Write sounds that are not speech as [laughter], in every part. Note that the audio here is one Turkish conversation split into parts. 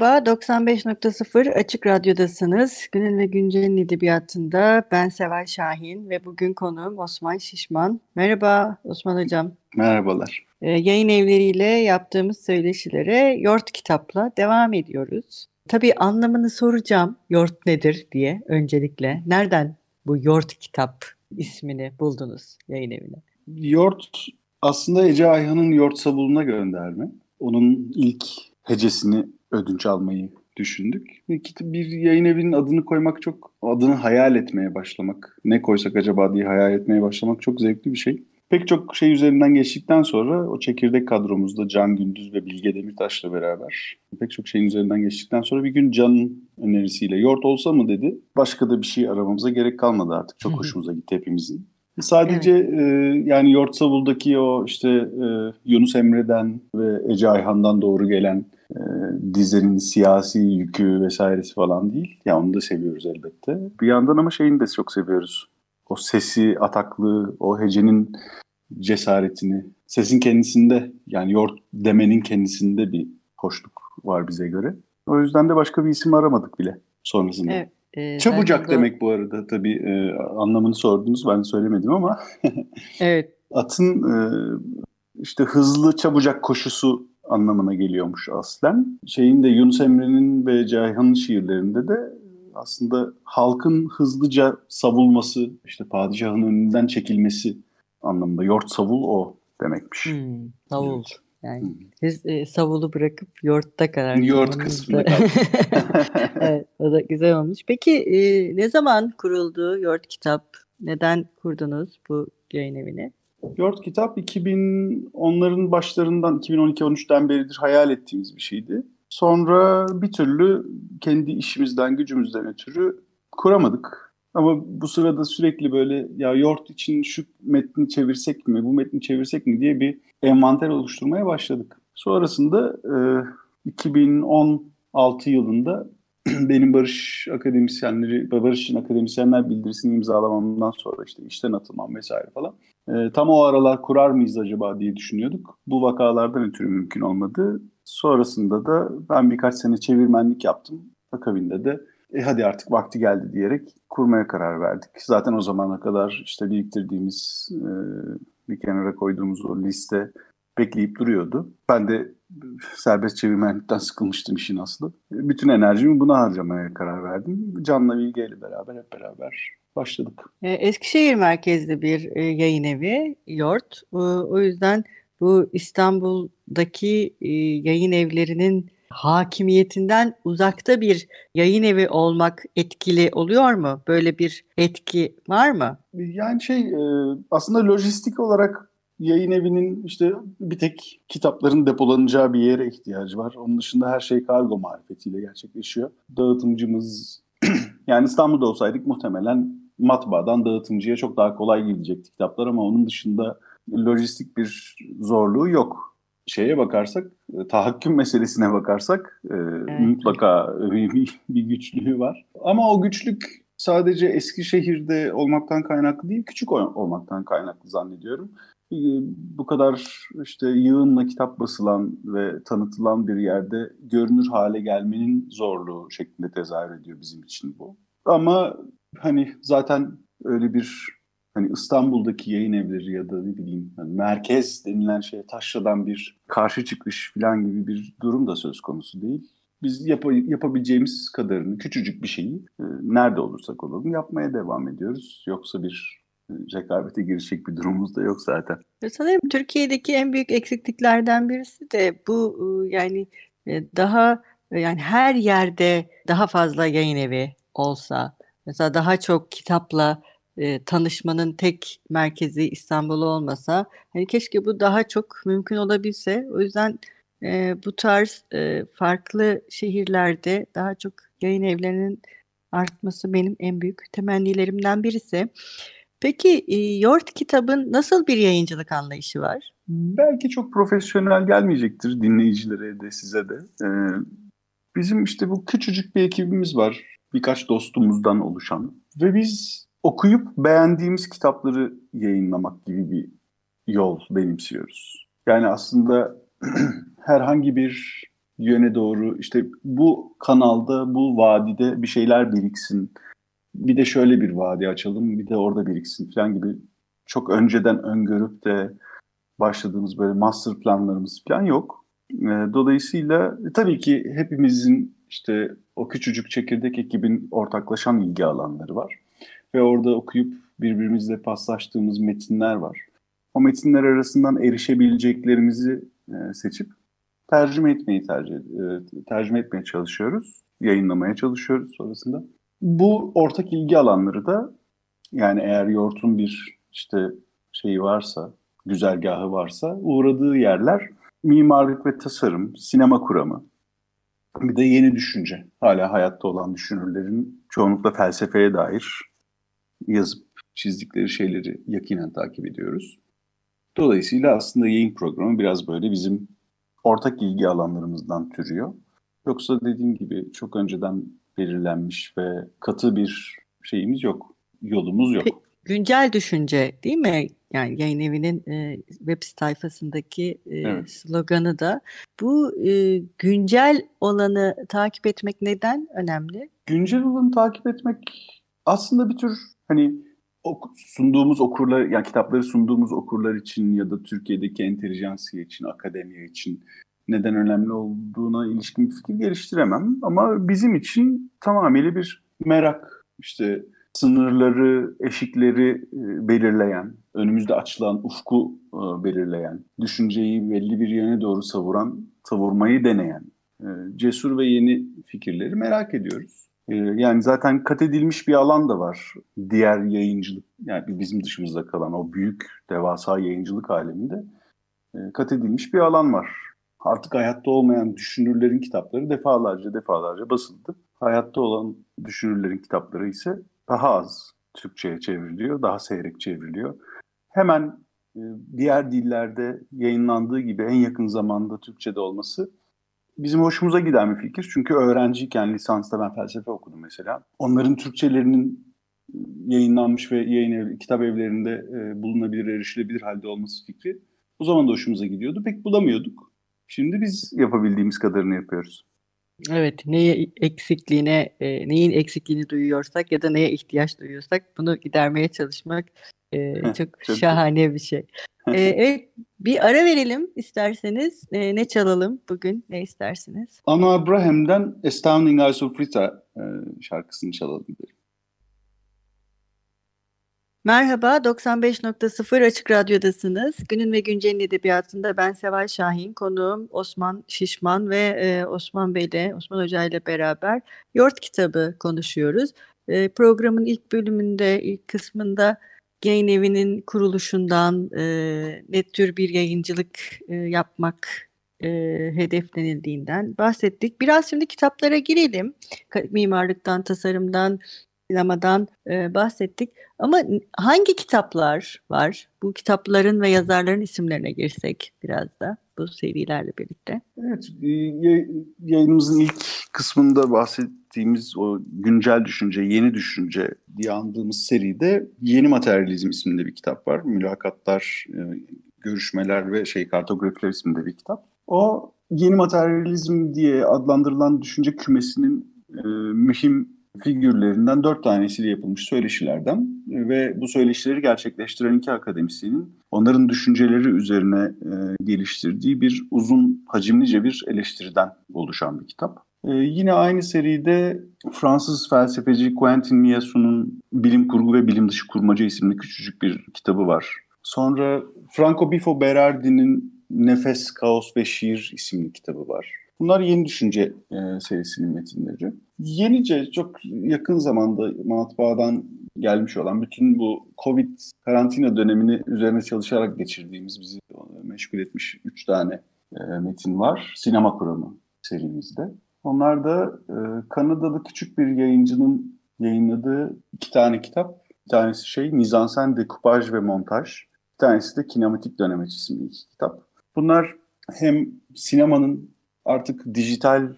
Merhaba, 95.0 Açık Radyo'dasınız. Günün ve Güncel'in edebiyatında ben Seval Şahin ve bugün konuğum Osman Şişman. Merhaba Osman Hocam. Merhabalar. Ee, yayın evleriyle yaptığımız söyleşilere Yort kitapla devam ediyoruz. Tabii anlamını soracağım Yort nedir diye öncelikle. Nereden bu Yort kitap ismini buldunuz yayın evine? Yort aslında Ece Ayhan'ın Yort Sabulu'na gönderme. Onun ilk hecesini ödünç almayı düşündük. Bir yayın evinin adını koymak çok, adını hayal etmeye başlamak, ne koysak acaba diye hayal etmeye başlamak çok zevkli bir şey. Pek çok şey üzerinden geçtikten sonra o çekirdek kadromuzda Can Gündüz ve Bilge Demirtaş'la beraber pek çok şeyin üzerinden geçtikten sonra bir gün Can'ın önerisiyle yoğurt olsa mı dedi. Başka da bir şey aramamıza gerek kalmadı artık. Çok hoşumuza gitti hepimizin. Sadece evet. e, yani Yort Savul'daki o işte e, Yunus Emre'den ve Ece Ayhan'dan doğru gelen e, dizinin siyasi yükü vesairesi falan değil. Ya yani onu da seviyoruz elbette. Bir yandan ama şeyini de çok seviyoruz. O sesi, ataklığı, o hecenin cesaretini, sesin kendisinde yani Yort demenin kendisinde bir hoşluk var bize göre. O yüzden de başka bir isim aramadık bile sonrasında. Evet. E, Çabucak demek bu arada tabii e, anlamını sordunuz ben söylemedim ama. [laughs] evet. Atın e, işte hızlı çabucak koşusu anlamına geliyormuş aslen. Şeyin de Yunus Emre'nin ve Ceyhan'ın şiirlerinde de aslında halkın hızlıca savulması, işte padişahın önünden çekilmesi anlamında. Yort savul o demekmiş. Hmm, savul. Evet. Yani hmm. siz e, savulu bırakıp yoğurtta karar Yoğurt kısmında [laughs] [laughs] evet, o da güzel olmuş. Peki e, ne zaman kuruldu Yoğurt Kitap? Neden kurdunuz bu yayın evini? Yoğurt Kitap 2010'ların başlarından 2012-13'ten beridir hayal ettiğimiz bir şeydi. Sonra bir türlü kendi işimizden, gücümüzden ötürü kuramadık. Ama bu sırada sürekli böyle ya Yoğurt için şu metni çevirsek mi, bu metni çevirsek mi diye bir envanter oluşturmaya başladık. Sonrasında e, 2016 yılında [clears throat] benim Barış akademisyenleri, Barış için akademisyenler bildirisini imzalamamdan sonra işte işten atılmam vesaire falan. E, tam o aralar kurar mıyız acaba diye düşünüyorduk. Bu vakalardan ötürü mümkün olmadı. Sonrasında da ben birkaç sene çevirmenlik yaptım. Akabinde de e hadi artık vakti geldi diyerek kurmaya karar verdik. Zaten o zamana kadar işte biriktirdiğimiz, e, bir kenara koyduğumuz o liste bekleyip duruyordu. Ben de serbest çevirmenlikten sıkılmıştım işin aslı. Bütün enerjimi buna harcamaya karar verdim. Can'la Bilge ile beraber hep beraber başladık. E, Eskişehir merkezli bir e, yayın evi, Yort. O yüzden bu İstanbul'daki yayın evlerinin hakimiyetinden uzakta bir yayın evi olmak etkili oluyor mu? Böyle bir etki var mı? Yani şey aslında lojistik olarak yayın evinin işte bir tek kitapların depolanacağı bir yere ihtiyacı var. Onun dışında her şey kargo marifetiyle gerçekleşiyor. Dağıtımcımız [clears throat] yani İstanbul'da olsaydık muhtemelen matbaadan dağıtımcıya çok daha kolay gidecekti kitaplar ama onun dışında lojistik bir zorluğu yok. Şeye bakarsak, tahakküm meselesine bakarsak e, evet. mutlaka bir, bir güçlüğü var. Ama o güçlük sadece Eskişehir'de olmaktan kaynaklı değil, küçük olmaktan kaynaklı zannediyorum bu kadar işte yığınla kitap basılan ve tanıtılan bir yerde görünür hale gelmenin zorluğu şeklinde tezahür ediyor bizim için bu. Ama hani zaten öyle bir hani İstanbul'daki yayın evleri ya da ne bileyim hani merkez denilen şeye taşradan bir karşı çıkış falan gibi bir durum da söz konusu değil. Biz yap yapabileceğimiz kadarını, küçücük bir şeyi e, nerede olursak olalım yapmaya devam ediyoruz. Yoksa bir rekabete girişecek bir durumumuz da yok zaten. Sanırım Türkiye'deki en büyük eksikliklerden birisi de bu ıı, yani e, daha yani her yerde daha fazla yayın evi olsa mesela daha çok kitapla e, tanışmanın tek merkezi İstanbul olmasa hani keşke bu daha çok mümkün olabilse. O yüzden e, bu tarz e, farklı şehirlerde daha çok yayın evlerinin artması benim en büyük temennilerimden birisi. Peki e, Yort kitabın nasıl bir yayıncılık anlayışı var? Belki çok profesyonel gelmeyecektir dinleyicilere de size de. Ee, bizim işte bu küçücük bir ekibimiz var. Birkaç dostumuzdan oluşan. Ve biz okuyup beğendiğimiz kitapları yayınlamak gibi bir yol benimsiyoruz. Yani aslında [clears throat] herhangi bir yöne doğru işte bu kanalda, bu vadide bir şeyler biriksin. Bir de şöyle bir vadi açalım, bir de orada biriksin falan gibi çok önceden öngörüp de başladığımız böyle master planlarımız falan yok. Ee, dolayısıyla e, tabii ki hepimizin işte o küçücük çekirdek ekibin ortaklaşan ilgi alanları var. Ve orada okuyup birbirimizle paslaştığımız metinler var. O metinler arasından erişebileceklerimizi e, seçip tercüme etmeyi tercih e, tercüme etmeye çalışıyoruz. Yayınlamaya çalışıyoruz sonrasında. Bu ortak ilgi alanları da yani eğer Yort'un bir işte şeyi varsa, güzergahı varsa uğradığı yerler mimarlık ve tasarım, sinema kuramı, bir de yeni düşünce. Hala hayatta olan düşünürlerin çoğunlukla felsefeye dair yazıp çizdikleri şeyleri yakinen takip ediyoruz. Dolayısıyla aslında yayın programı biraz böyle bizim ortak ilgi alanlarımızdan türüyor. Yoksa dediğim gibi çok önceden belirlenmiş ve katı bir şeyimiz yok, yolumuz yok. Güncel düşünce değil mi? Yani yayın evinin e, web sayfasındaki e, evet. sloganı da. Bu e, güncel olanı takip etmek neden önemli? Güncel olanı takip etmek aslında bir tür hani sunduğumuz okurlar, yani kitapları sunduğumuz okurlar için ya da Türkiye'deki entelijansiye için, akademiye için neden önemli olduğuna ilişkin bir fikir geliştiremem. Ama bizim için tamamıyla bir merak, işte sınırları, eşikleri e, belirleyen, önümüzde açılan ufku e, belirleyen, düşünceyi belli bir yöne doğru savuran, savurmayı deneyen, e, cesur ve yeni fikirleri merak ediyoruz. Yani zaten kat edilmiş bir alan da var. Diğer yayıncılık, yani bizim dışımızda kalan o büyük, devasa yayıncılık aleminde kat edilmiş bir alan var. Artık hayatta olmayan düşünürlerin kitapları defalarca defalarca basıldı. Hayatta olan düşünürlerin kitapları ise daha az Türkçe'ye çevriliyor, daha seyrek çevriliyor. Hemen e, diğer dillerde yayınlandığı gibi en yakın zamanda Türkçe'de olması bizim hoşumuza giden bir fikir. Çünkü öğrenciyken lisansta ben felsefe okudum mesela. Onların Türkçelerinin yayınlanmış ve yayın ev, kitap evlerinde e, bulunabilir, erişilebilir halde olması fikri o zaman da hoşumuza gidiyordu. Pek bulamıyorduk. Şimdi biz yapabildiğimiz kadarını yapıyoruz. Evet, neye eksikliğine, e, neyin eksikliğini duyuyorsak ya da neye ihtiyaç duyuyorsak bunu gidermeye çalışmak e, çok, çok şahane bir şey. e, evet, bir ara verelim isterseniz. E, ne çalalım bugün? Ne istersiniz? Anna Abraham'den Astounding Eyes of Rita e, şarkısını çalalım derim. Merhaba, 95.0 Açık Radyo'dasınız. Günün ve Güncel'in edebiyatında ben Seval Şahin, konuğum Osman Şişman ve e, Osman Bey'le, Osman Hoca ile beraber Yort kitabı konuşuyoruz. E, programın ilk bölümünde, ilk kısmında yayın evinin kuruluşundan e, ne tür bir yayıncılık e, yapmak e, hedeflenildiğinden bahsettik. Biraz şimdi kitaplara girelim. Mimarlıktan, tasarımdan, sinemadan e, bahsettik. Ama hangi kitaplar var? Bu kitapların ve yazarların isimlerine girsek biraz da bu serilerle birlikte. Evet, e, yayınımızın ilk kısmında bahsettiğimiz o güncel düşünce, yeni düşünce diye andığımız seride Yeni Materyalizm isimli bir kitap var. Mülakatlar, e, görüşmeler ve şey kartografiler isimli bir kitap. O yeni materyalizm diye adlandırılan düşünce kümesinin e, mühim figürlerinden dört tanesiyle yapılmış söyleşilerden ve bu söyleşileri gerçekleştiren iki akademisyenin onların düşünceleri üzerine e, geliştirdiği bir uzun hacimlice bir eleştiriden oluşan bir kitap. E, yine aynı seride Fransız felsefeci Quentin Miasu'nun Bilim Kurgu ve Bilim Dışı Kurmaca isimli küçücük bir kitabı var. Sonra Franco Bifo Berardi'nin Nefes, Kaos ve Şiir isimli kitabı var. Bunlar yeni düşünce e, serisinin metinleri. Yenice çok yakın zamanda matbaadan gelmiş olan bütün bu Covid karantina dönemini üzerine çalışarak geçirdiğimiz bizi meşgul etmiş üç tane e, metin var. Sinema Kuramı serimizde. Onlar da e, Kanadalı küçük bir yayıncının yayınladığı iki tane kitap. Bir tanesi şey Mizansen, Dekupaj ve Montaj. Bir tanesi de Kinematik Dönemeç isimli iki kitap. Bunlar hem sinemanın artık dijital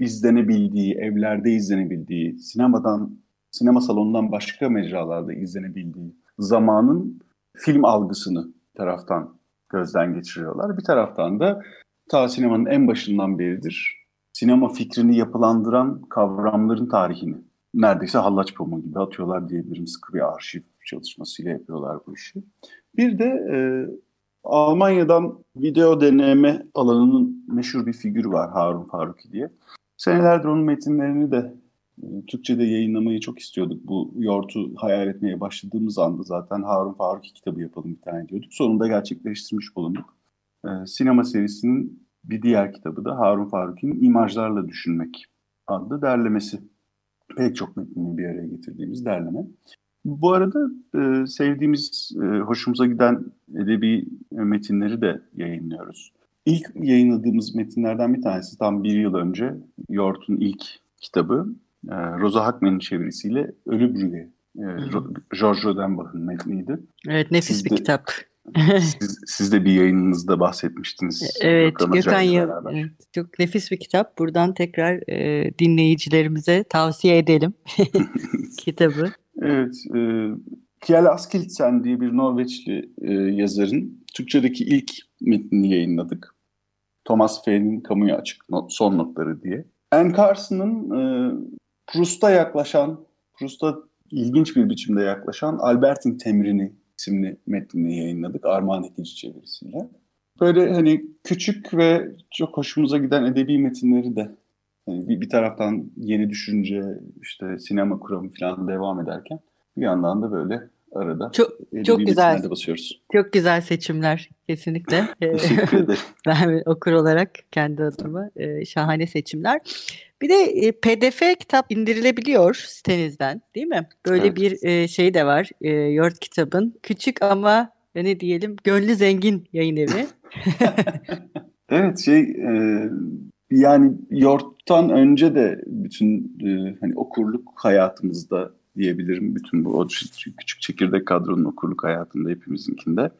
izlenebildiği, evlerde izlenebildiği, sinemadan, sinema salonundan başka mecralarda izlenebildiği zamanın film algısını taraftan gözden geçiriyorlar. Bir taraftan da ta sinemanın en başından beridir sinema fikrini yapılandıran kavramların tarihini neredeyse hallaç pamuğu gibi atıyorlar diyebilirim. Sıkı bir arşiv çalışmasıyla yapıyorlar bu işi. Bir de e, Almanya'dan video deneme alanının meşhur bir figürü var Harun Faruki diye. Senelerdir onun metinlerini de e, Türkçe'de yayınlamayı çok istiyorduk. Bu yortu hayal etmeye başladığımız anda zaten Harun Faruki kitabı yapalım bir tane diyorduk. Sonunda gerçekleştirmiş bulunduk. E, sinema serisinin bir diğer kitabı da Harun Faruki'nin İmajlarla Düşünmek adlı derlemesi. Pek çok metnini bir araya getirdiğimiz derleme. Bu arada e, sevdiğimiz, e, hoşumuza giden edebi metinleri de yayınlıyoruz. İlk yayınladığımız metinlerden bir tanesi tam bir yıl önce Yort'un ilk kitabı e, Rosa Hackman'ın çevirisiyle Ölü Brüge. E, George Rodenbach'ın metniydi. Evet nefis siz bir de, kitap. [laughs] siz, siz de bir yayınınızda bahsetmiştiniz. Evet Gökhan Yıl. Evet, çok nefis bir kitap. Buradan tekrar e, dinleyicilerimize tavsiye edelim [laughs] [laughs] kitabı. Evet. E, Kjell Askildsen diye bir Norveçli e, yazarın Türkçedeki ilk metnini yayınladık. Thomas Fay'nin Kamuya Açık Son Notları diye. Anne Carson'ın e, Proust'a yaklaşan, Proust'a ilginç bir biçimde yaklaşan Albert'in Temrini isimli metnini yayınladık Armağan Ekici çevirisiyle. Böyle hani küçük ve çok hoşumuza giden edebi metinleri de yani bir, bir taraftan yeni düşünce, işte sinema kuramı falan devam ederken bir yandan da böyle arada çok, çok güzel basıyoruz. Çok güzel seçimler kesinlikle. [laughs] Teşekkür [laughs] ederim. ben okur olarak kendi adıma e, şahane seçimler. Bir de e, PDF kitap indirilebiliyor sitenizden değil mi? Böyle evet. bir e, şey de var. Yort kitabın küçük ama ne diyelim gönlü zengin yayın evi. [laughs] evet şey yani Yort'tan önce de bütün hani okurluk hayatımızda diyebilirim. Bütün bu o küçük çekirdek kadronun okurluk hayatında hepimizinkinde.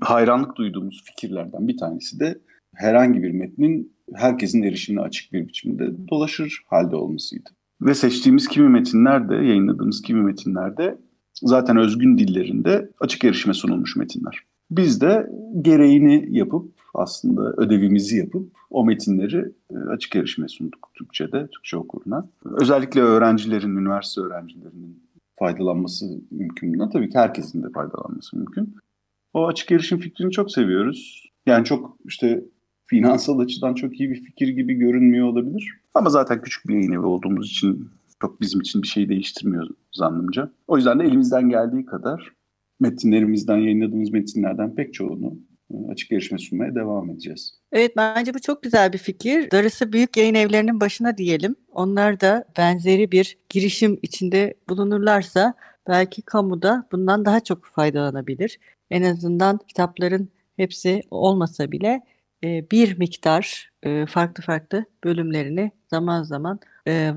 Hayranlık duyduğumuz fikirlerden bir tanesi de herhangi bir metnin herkesin erişimine açık bir biçimde dolaşır halde olmasıydı. Ve seçtiğimiz kimi metinler de, yayınladığımız kimi metinler de zaten özgün dillerinde açık erişime sunulmuş metinler. Biz de gereğini yapıp aslında ödevimizi yapıp o metinleri e, açık erişime sunduk Türkçe'de, Türkçe okuruna. Özellikle öğrencilerin, üniversite öğrencilerinin faydalanması mümkün. Buna tabii ki herkesin de faydalanması mümkün. O açık erişim fikrini çok seviyoruz. Yani çok işte finansal açıdan çok iyi bir fikir gibi görünmüyor olabilir. Ama zaten küçük bir yayın evi olduğumuz için çok bizim için bir şey değiştirmiyor zannımca. O yüzden de elimizden geldiği kadar metinlerimizden, yayınladığımız metinlerden pek çoğunu e, açık erişime sunmaya devam edeceğiz. Evet bence bu çok güzel bir fikir. Darısı büyük yayın evlerinin başına diyelim. Onlar da benzeri bir girişim içinde bulunurlarsa belki kamuda bundan daha çok faydalanabilir. En azından kitapların hepsi olmasa bile e, bir miktar e, farklı farklı bölümlerini zaman zaman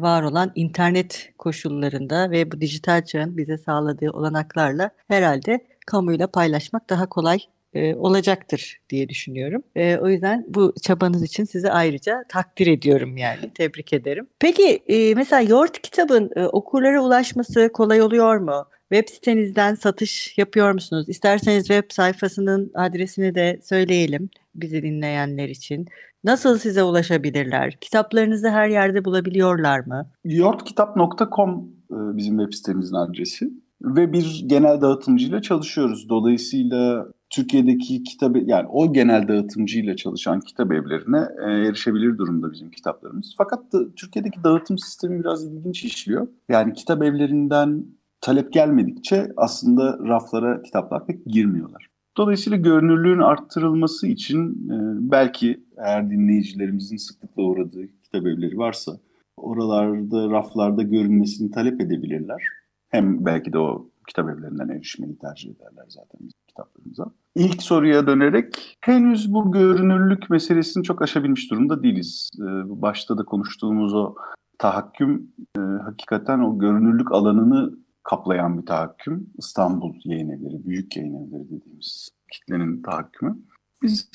var olan internet koşullarında ve bu dijital çağın bize sağladığı olanaklarla herhalde kamuyla paylaşmak daha kolay e, olacaktır diye düşünüyorum. E, o yüzden bu çabanız için sizi ayrıca takdir ediyorum yani. Tebrik ederim. Peki e, mesela Yoğurt kitabın e, okurlara ulaşması kolay oluyor mu? Web sitenizden satış yapıyor musunuz? İsterseniz web sayfasının adresini de söyleyelim bizi dinleyenler için. Nasıl size ulaşabilirler? Kitaplarınızı her yerde bulabiliyorlar mı? Yoğurtkitap.com e, bizim web sitemizin adresi ve bir genel dağıtımcıyla çalışıyoruz. Dolayısıyla Türkiye'deki kitap yani o genel dağıtımcıyla çalışan kitap evlerine e, erişebilir durumda bizim kitaplarımız. Fakat da, Türkiye'deki dağıtım sistemi biraz ilginç işliyor. Yani kitap evlerinden talep gelmedikçe aslında raflara kitaplar pek girmiyorlar. Dolayısıyla görünürlüğün arttırılması için e, belki eğer dinleyicilerimizin sıklıkla uğradığı kitap evleri varsa oralarda, raflarda görünmesini talep edebilirler. Hem belki de o kitap evlerinden erişmeyi tercih ederler zaten bizim kitaplarımıza. İlk soruya dönerek henüz bu görünürlük meselesini çok aşabilmiş durumda değiliz. Ee, başta da konuştuğumuz o tahakküm e, hakikaten o görünürlük alanını kaplayan bir tahakküm. İstanbul yayın evleri, büyük yayın evleri dediğimiz kitlenin tahakkümü. Biz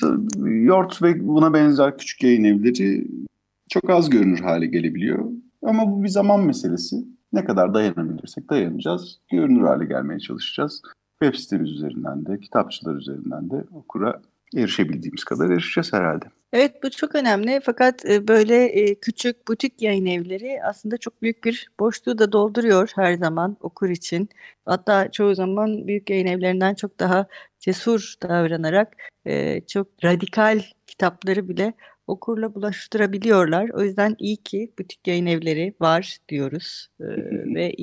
Yort ve buna benzer küçük yayın evleri çok az görünür hale gelebiliyor. Ama bu bir zaman meselesi. Ne kadar dayanabilirsek dayanacağız. Görünür hale gelmeye çalışacağız. Web sitemiz üzerinden de, kitapçılar üzerinden de okura erişebildiğimiz kadar erişeceğiz herhalde. Evet bu çok önemli fakat e, böyle e, küçük butik yayın evleri aslında çok büyük bir boşluğu da dolduruyor her zaman okur için. Hatta çoğu zaman büyük yayın evlerinden çok daha cesur davranarak e, çok radikal kitapları bile okurla bulaştırabiliyorlar. O yüzden iyi ki butik yayın evleri var diyoruz. Ve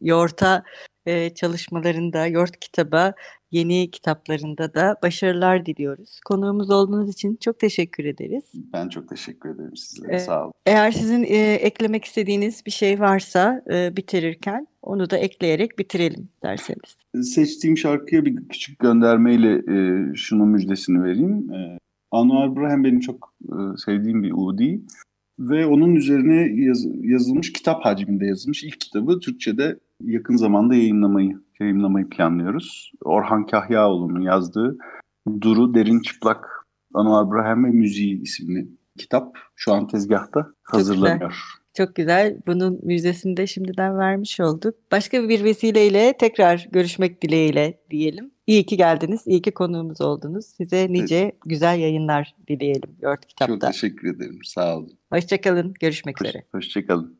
Yorta e, çalışmalarında, Yort kitaba, yeni kitaplarında da başarılar diliyoruz. Konuğumuz olduğunuz için çok teşekkür ederiz. Ben çok teşekkür ederim sizlere. Ee, Sağ olun. Eğer sizin e, eklemek istediğiniz bir şey varsa e, bitirirken onu da ekleyerek bitirelim derseniz. Seçtiğim şarkıya bir küçük göndermeyle e, şunun müjdesini vereyim. E, Anwar Ibrahim benim çok e, sevdiğim bir Udi ve onun üzerine yaz, yazılmış kitap hacminde yazılmış ilk kitabı Türkçe'de yakın zamanda yayınlamayı yayınlamayı planlıyoruz. Orhan Kahyaoğlu'nun yazdığı Duru Derin Çıplak Anwar Ibrahim ve Müziği isimli kitap şu an tezgahta hazırlanıyor. Çok güzel. Bunun müjdesini de şimdiden vermiş olduk. Başka bir vesileyle tekrar görüşmek dileğiyle diyelim. İyi ki geldiniz. İyi ki konuğumuz oldunuz. Size nice evet. güzel yayınlar dileyelim Yort Kitap'ta. Çok teşekkür ederim. Sağ olun. Hoşçakalın. Görüşmek Hoş, üzere. Hoşçakalın.